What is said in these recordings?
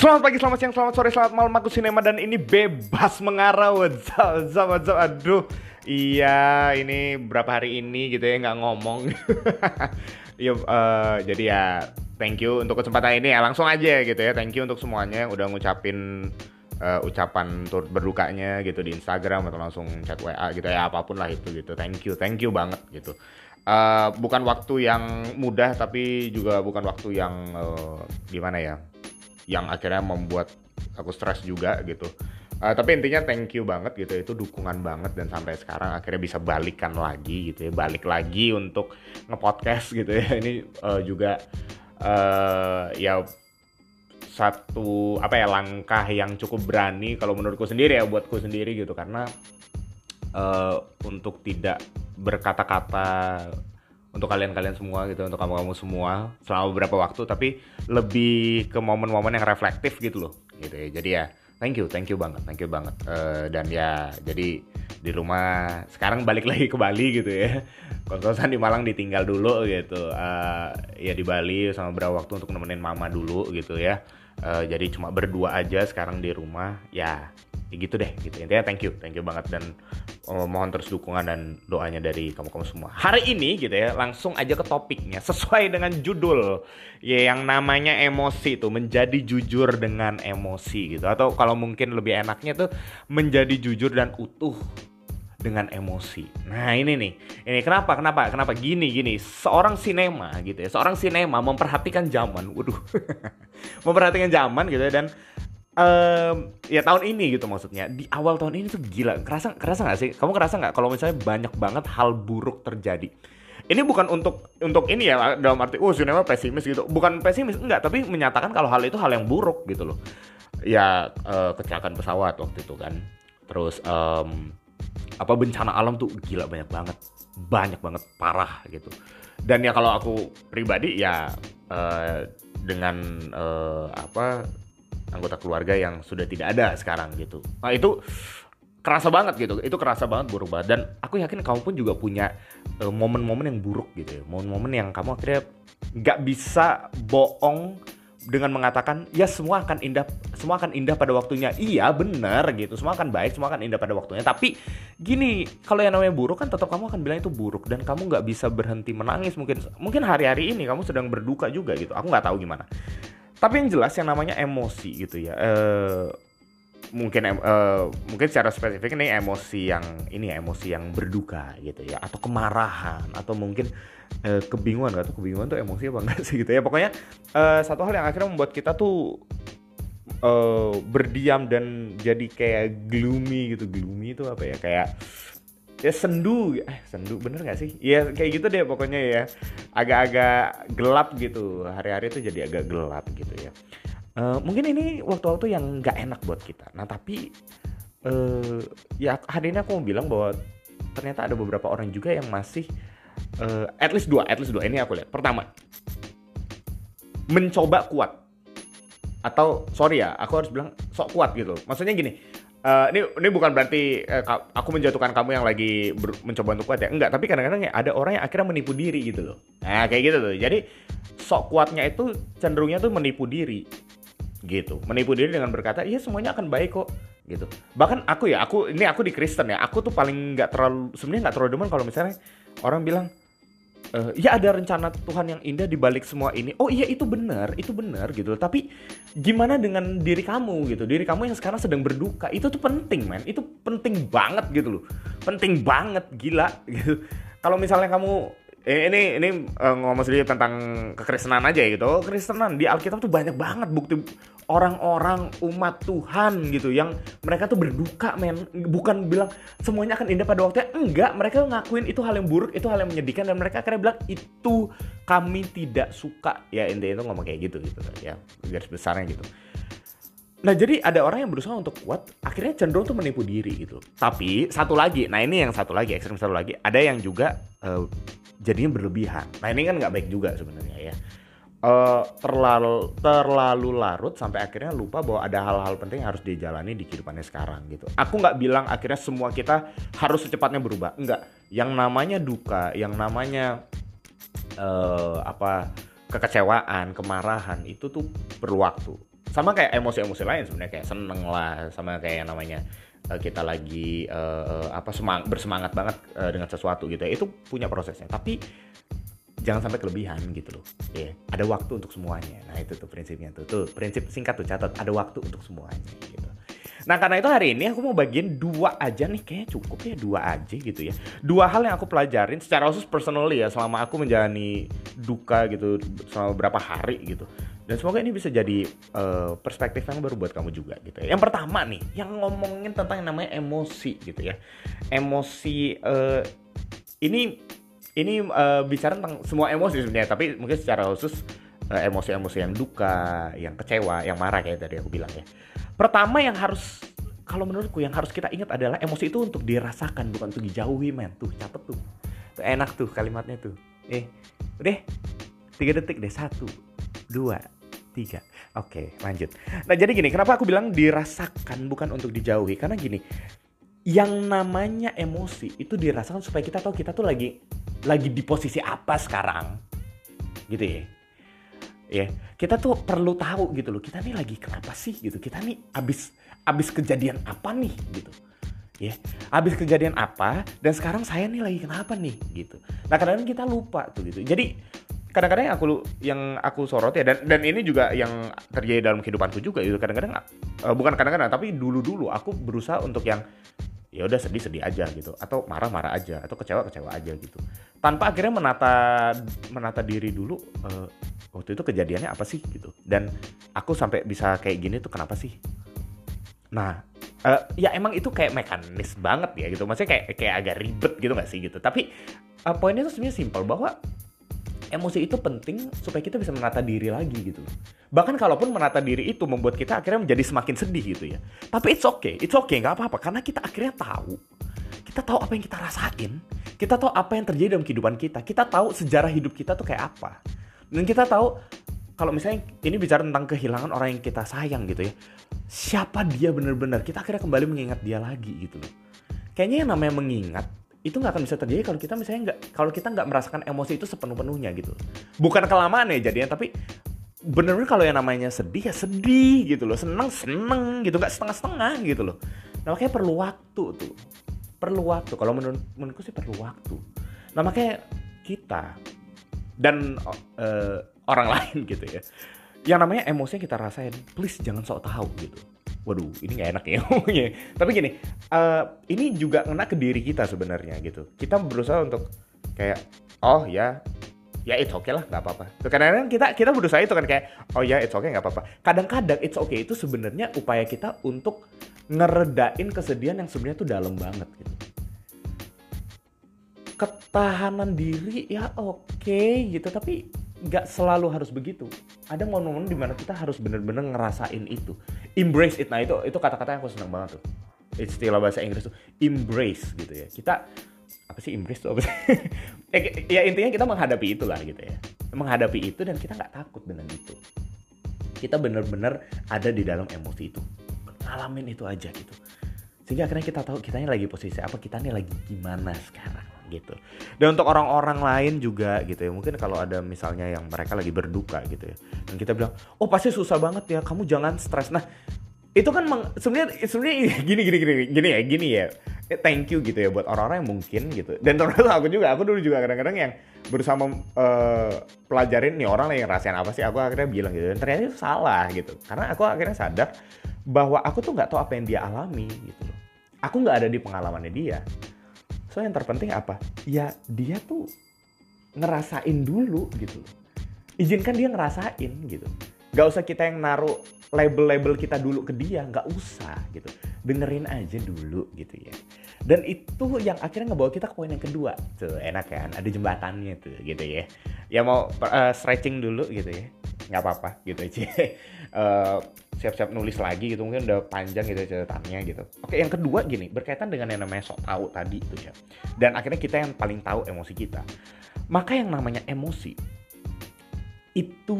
Selamat pagi, selamat siang, selamat sore, selamat malam Aku Sinema dan ini bebas mengarah. What's up, what's? Aduh. Iya, ini berapa hari ini gitu ya nggak ngomong. Uh, jadi ya thank you untuk kesempatan ini ya. Langsung aja gitu ya, thank you untuk semuanya yang udah ngucapin uh, ucapan turut berdukanya gitu di Instagram atau langsung chat WA gitu ya apa pun lah itu gitu. Thank you thank you banget gitu. Uh, bukan waktu yang mudah tapi juga bukan waktu yang uh, gimana ya yang akhirnya membuat aku stres juga gitu. Uh, tapi intinya thank you banget gitu itu dukungan banget dan sampai sekarang akhirnya bisa balikan lagi gitu ya balik lagi untuk ngepodcast gitu ya. Ini uh, juga uh, ya satu apa ya langkah yang cukup berani kalau menurutku sendiri ya buatku sendiri gitu. Karena uh, untuk tidak berkata-kata untuk kalian-kalian semua gitu untuk kamu-kamu semua selama beberapa waktu tapi lebih ke momen-momen yang reflektif gitu loh gitu ya. Jadi ya thank you thank you banget thank you banget. Uh, dan ya jadi di rumah sekarang balik lagi ke Bali gitu ya. Konsultan di Malang ditinggal dulu gitu. Uh, ya di Bali sama berapa waktu untuk nemenin mama dulu gitu ya uh, jadi cuma berdua aja sekarang di rumah ya ya gitu deh gitu. Intinya thank you thank you banget dan uh, mohon terus dukungan dan doanya dari kamu-kamu semua. Hari ini gitu ya langsung aja ke topiknya. Sesuai dengan judul ya yang namanya emosi itu menjadi jujur dengan emosi gitu. Atau kalau mungkin lebih enaknya tuh menjadi jujur dan utuh dengan emosi. Nah ini nih, ini kenapa, kenapa, kenapa? Gini, gini. Seorang sinema gitu ya, seorang sinema memperhatikan zaman, waduh, memperhatikan zaman gitu ya dan um, ya tahun ini gitu maksudnya. Di awal tahun ini tuh gila. Kerasa kerasa nggak sih? Kamu kerasa nggak kalau misalnya banyak banget hal buruk terjadi? Ini bukan untuk untuk ini ya dalam arti oh sinema pesimis gitu. Bukan pesimis enggak tapi menyatakan kalau hal itu hal yang buruk gitu loh. Ya uh, kecelakaan pesawat waktu itu kan. Terus um, apa bencana alam tuh gila banyak banget banyak banget parah gitu dan ya kalau aku pribadi ya uh, dengan uh, apa anggota keluarga yang sudah tidak ada sekarang gitu. Nah itu kerasa banget gitu, itu kerasa banget buruk banget. Dan aku yakin kamu pun juga punya momen momen-momen yang buruk gitu ya, momen-momen yang kamu akhirnya nggak bisa bohong dengan mengatakan ya semua akan indah semua akan indah pada waktunya. Iya benar gitu. Semua akan baik semua akan indah pada waktunya. Tapi gini kalau yang namanya buruk kan tetap kamu akan bilang itu buruk dan kamu nggak bisa berhenti menangis mungkin mungkin hari-hari ini kamu sedang berduka juga gitu. Aku nggak tahu gimana. Tapi yang jelas yang namanya emosi gitu ya. Uh, mungkin uh, mungkin secara spesifik ini emosi yang ini ya, emosi yang berduka gitu ya atau kemarahan atau mungkin uh, kebingungan atau kebingungan tuh emosi apa enggak sih gitu ya. Pokoknya uh, satu hal yang akhirnya membuat kita tuh uh, berdiam dan jadi kayak gloomy gitu. Gloomy itu apa ya? Kayak ya sendu eh sendu bener gak sih? Ya kayak gitu deh pokoknya ya. Agak-agak gelap gitu. Hari-hari itu jadi agak gelap gitu ya uh, mungkin ini waktu-waktu yang nggak enak buat kita. Nah tapi uh, ya hari ini aku mau bilang bahwa ternyata ada beberapa orang juga yang masih uh, at least dua at least dua. Ini aku lihat. Pertama mencoba kuat. Atau sorry ya aku harus bilang sok kuat gitu. Maksudnya gini Uh, ini ini bukan berarti uh, aku menjatuhkan kamu yang lagi mencoba untuk kuat ya. Enggak tapi kadang-kadang ya ada orang yang akhirnya menipu diri gitu loh. Nah kayak gitu tuh. Jadi sok kuatnya itu cenderungnya tuh menipu diri gitu menipu diri dengan berkata iya semuanya akan baik kok gitu bahkan aku ya aku ini aku di Kristen ya aku tuh paling nggak terlalu sebenarnya nggak terlalu demen kalau misalnya orang bilang uh, ya ada rencana Tuhan yang indah di balik semua ini. Oh iya itu benar, itu benar gitu. Tapi gimana dengan diri kamu gitu? Diri kamu yang sekarang sedang berduka itu tuh penting, men. Itu penting banget gitu loh. Penting banget, gila gitu. Kalau misalnya kamu eh, ini ini uh, ngomong sedikit tentang kekristenan aja gitu. Kekristenan di Alkitab tuh banyak banget bukti orang-orang umat Tuhan gitu yang mereka tuh berduka men. Bukan bilang semuanya akan indah pada waktunya. Enggak mereka ngakuin itu hal yang buruk itu hal yang menyedihkan dan mereka akhirnya bilang itu kami tidak suka. Ya intinya itu ngomong kayak gitu gitu. Ya garis besarnya gitu. Nah jadi ada orang yang berusaha untuk kuat, akhirnya cenderung tuh menipu diri gitu. Tapi satu lagi, nah ini yang satu lagi, ekstrem satu lagi, ada yang juga uh, jadinya berlebihan. Nah ini kan nggak baik juga sebenarnya ya. Uh, terlalu terlalu larut sampai akhirnya lupa bahwa ada hal-hal penting yang harus dijalani di kehidupannya sekarang gitu. Aku nggak bilang akhirnya semua kita harus secepatnya berubah, enggak. Yang namanya duka, yang namanya uh, apa kekecewaan, kemarahan itu tuh perlu waktu sama kayak emosi-emosi lain sebenarnya kayak seneng lah sama kayak namanya kita lagi uh, apa semang bersemangat banget uh, dengan sesuatu gitu ya. Itu punya prosesnya. Tapi jangan sampai kelebihan gitu loh. Ya yeah. ada waktu untuk semuanya. Nah itu tuh prinsipnya tuh. Tuh prinsip singkat tuh catat. Ada waktu untuk semuanya gitu. Nah karena itu hari ini aku mau bagian dua aja nih. Kayaknya cukup ya dua aja gitu ya. Dua hal yang aku pelajarin secara khusus personally ya selama aku menjalani duka gitu selama beberapa hari gitu dan semoga ini bisa jadi uh, perspektif yang baru buat kamu juga gitu ya. Yang pertama nih, yang ngomongin tentang yang namanya emosi gitu ya. Emosi uh, ini ini uh, bicara tentang semua emosi sebenarnya, tapi mungkin secara khusus emosi-emosi uh, yang duka, yang kecewa, yang marah kayak tadi aku bilang ya. Pertama yang harus kalau menurutku yang harus kita ingat adalah emosi itu untuk dirasakan bukan untuk dijauhi men tuh catet tuh. tuh enak tuh kalimatnya tuh eh udah tiga detik deh satu dua tiga. Oke, lanjut. Nah, jadi gini, kenapa aku bilang dirasakan bukan untuk dijauhi? Karena gini, yang namanya emosi itu dirasakan supaya kita tahu kita tuh lagi lagi di posisi apa sekarang. Gitu ya. Ya, kita tuh perlu tahu gitu loh. Kita nih lagi kenapa sih gitu. Kita nih abis abis kejadian apa nih gitu ya abis kejadian apa dan sekarang saya nih lagi kenapa nih gitu nah kadang-kadang kita lupa tuh gitu jadi kadang-kadang yang aku yang aku sorot ya dan dan ini juga yang terjadi dalam kehidupanku juga itu kadang-kadang uh, bukan kadang-kadang tapi dulu-dulu aku berusaha untuk yang ya udah sedih-sedih aja gitu atau marah-marah aja atau kecewa-kecewa aja gitu. Tanpa akhirnya menata menata diri dulu uh, waktu itu kejadiannya apa sih gitu. Dan aku sampai bisa kayak gini tuh kenapa sih? Nah uh, ya emang itu kayak mekanis banget ya gitu. Maksudnya kayak kayak agak ribet gitu gak sih gitu. Tapi uh, poinnya tuh sebenarnya simpel bahwa emosi itu penting supaya kita bisa menata diri lagi gitu Bahkan kalaupun menata diri itu membuat kita akhirnya menjadi semakin sedih gitu ya. Tapi it's okay, it's okay, nggak apa-apa karena kita akhirnya tahu. Kita tahu apa yang kita rasain, kita tahu apa yang terjadi dalam kehidupan kita, kita tahu sejarah hidup kita tuh kayak apa. Dan kita tahu kalau misalnya ini bicara tentang kehilangan orang yang kita sayang gitu ya. Siapa dia benar-benar, kita akhirnya kembali mengingat dia lagi gitu loh. Kayaknya yang namanya mengingat itu nggak akan bisa terjadi kalau kita misalnya nggak kalau kita nggak merasakan emosi itu sepenuh-penuhnya gitu. Bukan kelamaan ya jadinya tapi bener-bener kalau yang namanya sedih ya sedih gitu loh. Seneng seneng gitu. Nggak setengah-setengah gitu loh. Nah makanya perlu waktu tuh. Perlu waktu. Kalau menurut menurutku sih perlu waktu. Nah makanya kita dan uh, orang lain gitu ya. Yang namanya emosi yang kita rasain please jangan sok tahu gitu waduh ini nggak enak ya tapi gini uh, ini juga kena ke diri kita sebenarnya gitu. Kita berusaha untuk kayak oh ya ya it's okay lah nggak apa-apa. Kadang-kadang kita kita berusaha itu kan kayak oh ya it's okay nggak apa-apa. Kadang-kadang it's okay itu sebenarnya upaya kita untuk ngeredain kesedihan yang sebenarnya tuh dalam banget gitu. Ketahanan diri ya oke okay, gitu tapi nggak selalu harus begitu. Ada momen-momen di mana kita harus bener-bener ngerasain itu. Embrace it. Nah itu itu kata-kata yang aku senang banget tuh. Istilah bahasa Inggris tuh embrace gitu ya. Kita apa sih embrace tuh apa sih? Ya intinya kita menghadapi itulah gitu ya. Menghadapi itu dan kita nggak takut dengan itu. Kita bener-bener ada di dalam emosi itu. Ngalamin itu aja gitu. Sehingga akhirnya kita tahu kitanya lagi posisi apa kita nih lagi gimana sekarang gitu. Dan untuk orang-orang lain juga gitu ya. Mungkin kalau ada misalnya yang mereka lagi berduka gitu ya. Dan kita bilang, "Oh, pasti susah banget ya. Kamu jangan stres." Nah, itu kan sebenarnya sebenarnya gini gini gini gini ya gini ya eh, thank you gitu ya buat orang-orang yang mungkin gitu dan terus aku juga aku dulu juga kadang-kadang yang bersama uh, pelajarin nih orang yang rasain apa sih aku akhirnya bilang gitu dan ternyata itu salah gitu karena aku akhirnya sadar bahwa aku tuh nggak tahu apa yang dia alami gitu aku nggak ada di pengalamannya dia So yang terpenting apa? Ya dia tuh ngerasain dulu gitu. Izinkan dia ngerasain gitu. Gak usah kita yang naruh label-label kita dulu ke dia, gak usah gitu. Dengerin aja dulu gitu ya. Dan itu yang akhirnya ngebawa kita ke poin yang kedua. Tuh enak kan, ada jembatannya tuh gitu ya. Ya mau uh, stretching dulu gitu ya. Gak apa-apa gitu aja. Uh, siap-siap nulis lagi gitu mungkin udah panjang gitu catatannya gitu. Oke yang kedua gini berkaitan dengan yang namanya sok tahu tadi itu ya dan akhirnya kita yang paling tahu emosi kita. Maka yang namanya emosi itu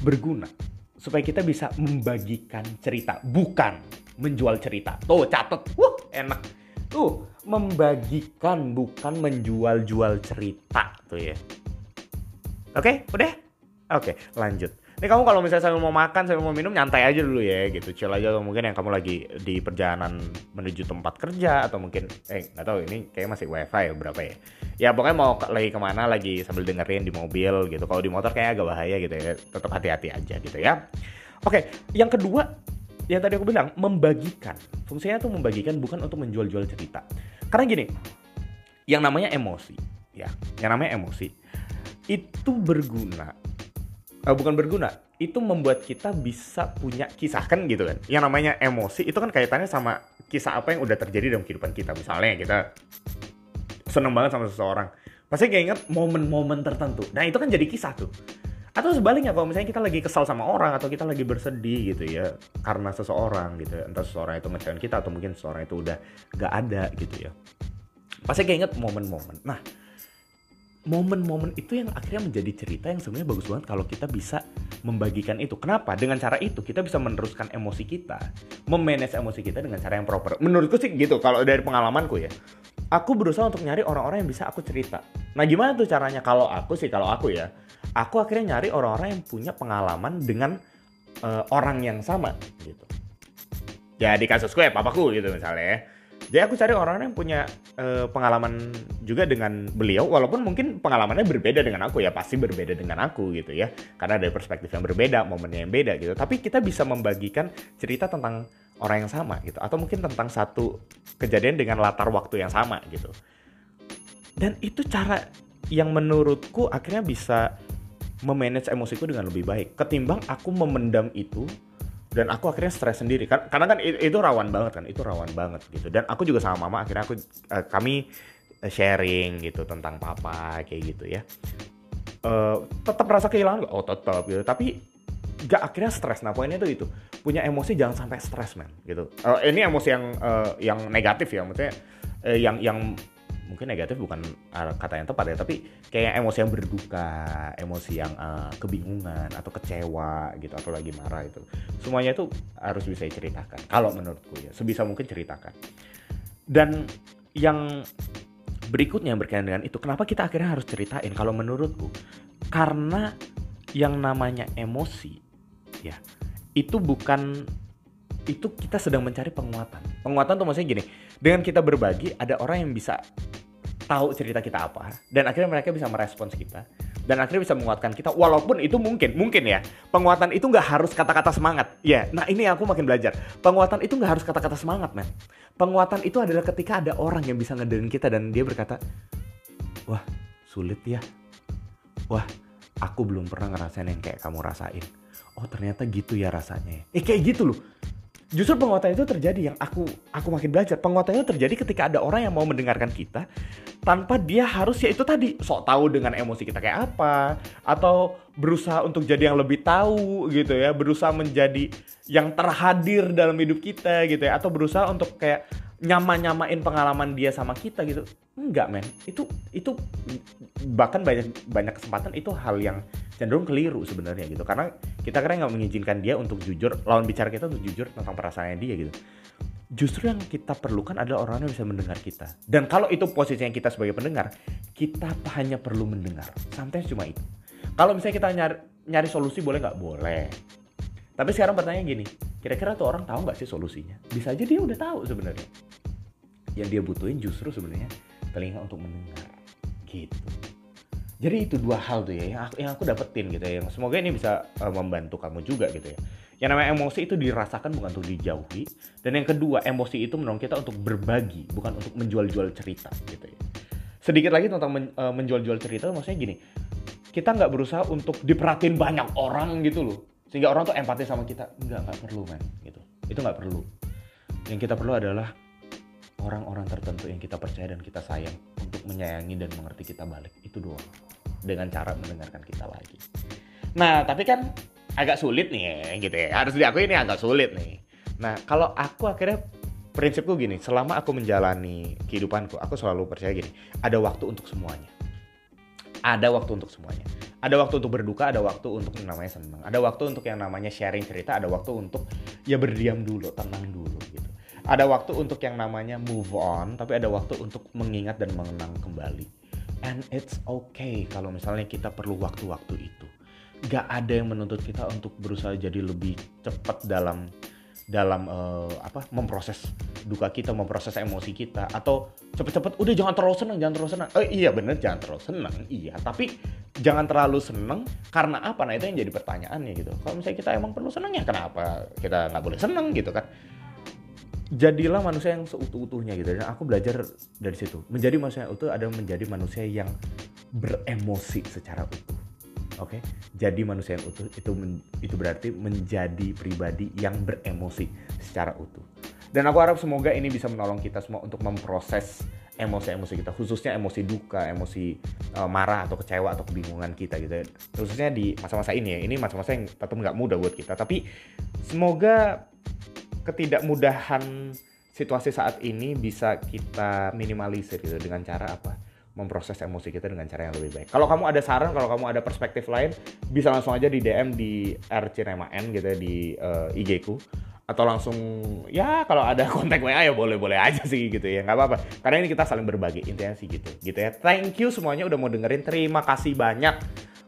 berguna supaya kita bisa membagikan cerita bukan menjual cerita. Tuh catet. Wah enak. Tuh membagikan bukan menjual-jual cerita tuh ya. Oke udah? Oke lanjut Ini kamu kalau misalnya sambil mau makan, sambil mau minum, nyantai aja dulu ya gitu. Chill aja atau mungkin yang kamu lagi di perjalanan menuju tempat kerja atau mungkin eh nggak tahu ini kayak masih wifi ya berapa ya. Ya pokoknya mau lagi ke mana lagi sambil dengerin di mobil gitu. Kalau di motor kayak agak bahaya gitu ya. Tetap hati-hati aja gitu ya. Oke, yang kedua yang tadi aku bilang membagikan. Fungsinya tuh membagikan bukan untuk menjual-jual cerita. Karena gini, yang namanya emosi, ya, yang namanya emosi itu berguna uh, bukan berguna. Itu membuat kita bisa punya kisah kan gitu kan. Yang namanya emosi itu kan kaitannya sama kisah apa yang udah terjadi dalam kehidupan kita. Misalnya kita seneng banget sama seseorang. Pasti kayak inget momen-momen tertentu. Nah itu kan jadi kisah tuh. Atau sebaliknya kalau misalnya kita lagi kesal sama orang atau kita lagi bersedih gitu ya karena seseorang gitu ya. entah seseorang itu mengecewakan kita atau mungkin seseorang itu udah gak ada gitu ya. Pasti kayak inget momen-momen. Nah momen-momen itu yang akhirnya menjadi cerita yang sebenarnya bagus banget kalau kita bisa membagikan itu. Kenapa? Dengan cara itu kita bisa meneruskan emosi kita, memanage emosi kita dengan cara yang proper. Menurutku sih gitu kalau dari pengalamanku ya. Aku berusaha untuk nyari orang-orang yang bisa aku cerita. Nah, gimana tuh caranya? Kalau aku sih, kalau aku ya, aku akhirnya nyari orang-orang yang punya pengalaman dengan uh, orang yang sama gitu. Ya di kasusku ya papaku gitu misalnya ya jadi aku cari orang yang punya uh, pengalaman juga dengan beliau, walaupun mungkin pengalamannya berbeda dengan aku ya, pasti berbeda dengan aku gitu ya, karena dari perspektif yang berbeda, momennya yang beda gitu. Tapi kita bisa membagikan cerita tentang orang yang sama gitu, atau mungkin tentang satu kejadian dengan latar waktu yang sama gitu. Dan itu cara yang menurutku akhirnya bisa memanage emosiku dengan lebih baik, ketimbang aku memendam itu dan aku akhirnya stres sendiri. Kan karena kan itu, rawan banget kan itu rawan banget gitu. Dan aku juga sama mama akhirnya aku uh, kami eh, sharing gitu tentang papa kayak gitu ya. Uh, tetap rasa kehilangan oh tetap gitu. Tapi gak akhirnya stres. Nah poinnya itu itu. Punya emosi jangan sampai stres man gitu. Uh, ini emosi yang uh, yang negatif ya maksudnya uh, yang yang mungkin negatif bukan kata yang tepat ya tapi kayak emosi yang berduka emosi yang uh, kebingungan atau kecewa gitu atau lagi marah itu semuanya itu harus bisa diceritakan kalau menurutku ya sebisa mungkin ceritakan. Dan yang berikutnya yang berkaitan dengan itu kenapa kita akhirnya harus ceritain kalau menurutku? Karena yang namanya emosi ya itu bukan itu kita sedang mencari penguatan. Penguatan tuh maksudnya gini, dengan kita berbagi ada orang yang bisa tahu cerita kita apa dan akhirnya mereka bisa merespons kita dan akhirnya bisa menguatkan kita walaupun itu mungkin mungkin ya penguatan itu nggak harus kata-kata semangat. Ya nah ini aku makin belajar. Penguatan itu nggak harus kata-kata semangat men. Penguatan itu adalah ketika ada orang yang bisa ngedengerin kita dan dia berkata wah sulit ya. Wah aku belum pernah ngerasain yang kayak kamu rasain. Oh ternyata gitu ya rasanya. Eh kayak gitu loh justru penguatan itu terjadi yang aku aku makin belajar. Penguatan itu terjadi ketika ada orang yang mau mendengarkan kita tanpa dia harus ya itu tadi sok tahu dengan emosi kita kayak apa atau berusaha untuk jadi yang lebih tahu gitu ya berusaha menjadi yang terhadir dalam hidup kita gitu ya atau berusaha untuk kayak nyama-nyamain pengalaman dia sama kita gitu. Enggak men. Itu itu bahkan banyak banyak kesempatan itu hal yang cenderung keliru sebenarnya gitu. Karena kita kira nggak mengizinkan dia untuk jujur lawan bicara kita untuk jujur tentang perasaannya dia gitu. Justru yang kita perlukan adalah orang yang bisa mendengar kita. Dan kalau itu posisi yang kita sebagai pendengar kita hanya perlu mendengar. Santai cuma itu. Kalau misalnya kita nyari nyari solusi boleh nggak? Boleh tapi sekarang pertanyaan gini kira-kira tuh orang tahu nggak sih solusinya? Bisa aja dia udah tahu sebenarnya. Yang dia butuhin justru sebenarnya telinga untuk mendengar. Gitu. Jadi itu dua hal tuh ya yang aku, yang aku dapetin gitu ya yang semoga ini bisa uh, membantu kamu juga gitu ya. Yang namanya emosi itu dirasakan bukan untuk dijauhi dan yang kedua emosi itu mendorong kita untuk berbagi bukan untuk menjual-jual cerita gitu ya. Sedikit lagi tentang men, uh, menjual-jual cerita maksudnya gini kita nggak berusaha untuk diperhatiin banyak orang gitu loh sehingga orang tuh empati sama kita. Nggak nggak perlu man gitu. Itu nggak perlu. Yang kita perlu adalah orang-orang tertentu yang kita percaya dan kita sayang untuk menyayangi dan mengerti kita balik. Itu doang. Dengan cara mendengarkan kita lagi. Nah tapi kan agak sulit nih gitu ya. Harus diakui ini agak sulit nih. Nah kalau aku akhirnya prinsipku gini. Selama aku menjalani kehidupanku aku selalu percaya gini. Ada waktu untuk semuanya. Ada waktu untuk semuanya ada waktu untuk berduka, ada waktu untuk yang namanya senang, ada waktu untuk yang namanya sharing cerita, ada waktu untuk ya berdiam dulu, tenang dulu gitu ada waktu untuk yang namanya move on, tapi ada waktu untuk mengingat dan mengenang kembali. And it's okay kalau misalnya kita perlu waktu-waktu itu. gak ada yang menuntut kita untuk berusaha jadi lebih cepat dalam dalam uh, apa memproses duka kita, memproses emosi kita atau cepet-cepet udah jangan terlalu seneng, jangan terlalu seneng. Eh iya bener jangan terlalu seneng, iya. Tapi jangan terlalu seneng karena apa? Nah itu yang jadi pertanyaannya gitu. Kalau misalnya kita emang perlu seneng ya kenapa kita nggak boleh seneng gitu kan? Jadilah manusia yang seutuh-utuhnya gitu. Dan aku belajar dari situ. Menjadi manusia yang utuh adalah menjadi manusia yang beremosi secara utuh Oke, okay? jadi manusia yang utuh itu men, itu berarti menjadi pribadi yang beremosi secara utuh. Dan aku harap semoga ini bisa menolong kita semua untuk memproses emosi-emosi kita, khususnya emosi duka, emosi uh, marah atau kecewa atau kebingungan kita gitu. Khususnya di masa-masa ini ya. Ini masa-masa yang tetap nggak mudah buat kita. Tapi semoga ketidakmudahan situasi saat ini bisa kita minimalisir gitu dengan cara apa? Memproses emosi kita dengan cara yang lebih baik. Kalau kamu ada saran, kalau kamu ada perspektif lain, bisa langsung aja di DM di R Cinema N gitu ya di uh, IG ku. Atau langsung ya kalau ada kontak WA ya boleh-boleh aja sih gitu ya nggak apa-apa. Karena ini kita saling berbagi intinya sih gitu gitu ya. Thank you semuanya udah mau dengerin terima kasih banyak.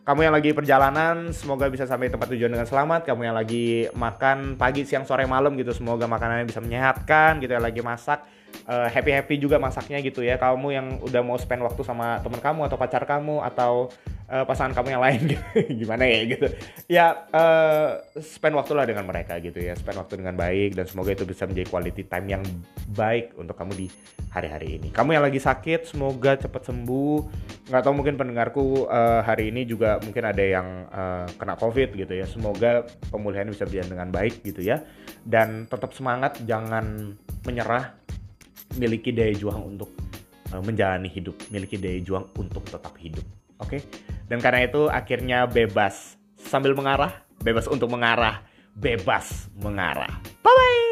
Kamu yang lagi perjalanan semoga bisa sampai tempat tujuan dengan selamat. Kamu yang lagi makan pagi siang sore malam gitu semoga makanannya bisa menyehatkan gitu ya lagi masak uh, eh, happy happy juga masaknya gitu ya. Kamu yang udah mau spend waktu sama teman kamu atau pacar kamu atau uh, pasangan kamu yang lain gitu. gimana ya gitu. Ya uh, spend waktu lah dengan mereka gitu ya. Spend waktu dengan baik dan semoga itu bisa menjadi quality time yang baik untuk kamu di hari-hari ini. Kamu yang lagi sakit semoga cepat sembuh. Nggak tahu mungkin pendengarku uh, hari ini juga mungkin ada yang uh, kena covid gitu ya. Semoga pemulihan bisa berjalan dengan baik gitu ya. Dan tetap semangat jangan menyerah miliki daya juang untuk uh, menjalani hidup, miliki daya juang untuk tetap hidup. Oke? Okay? Dan karena itu akhirnya bebas sambil mengarah, bebas untuk mengarah, bebas mengarah. Bye bye.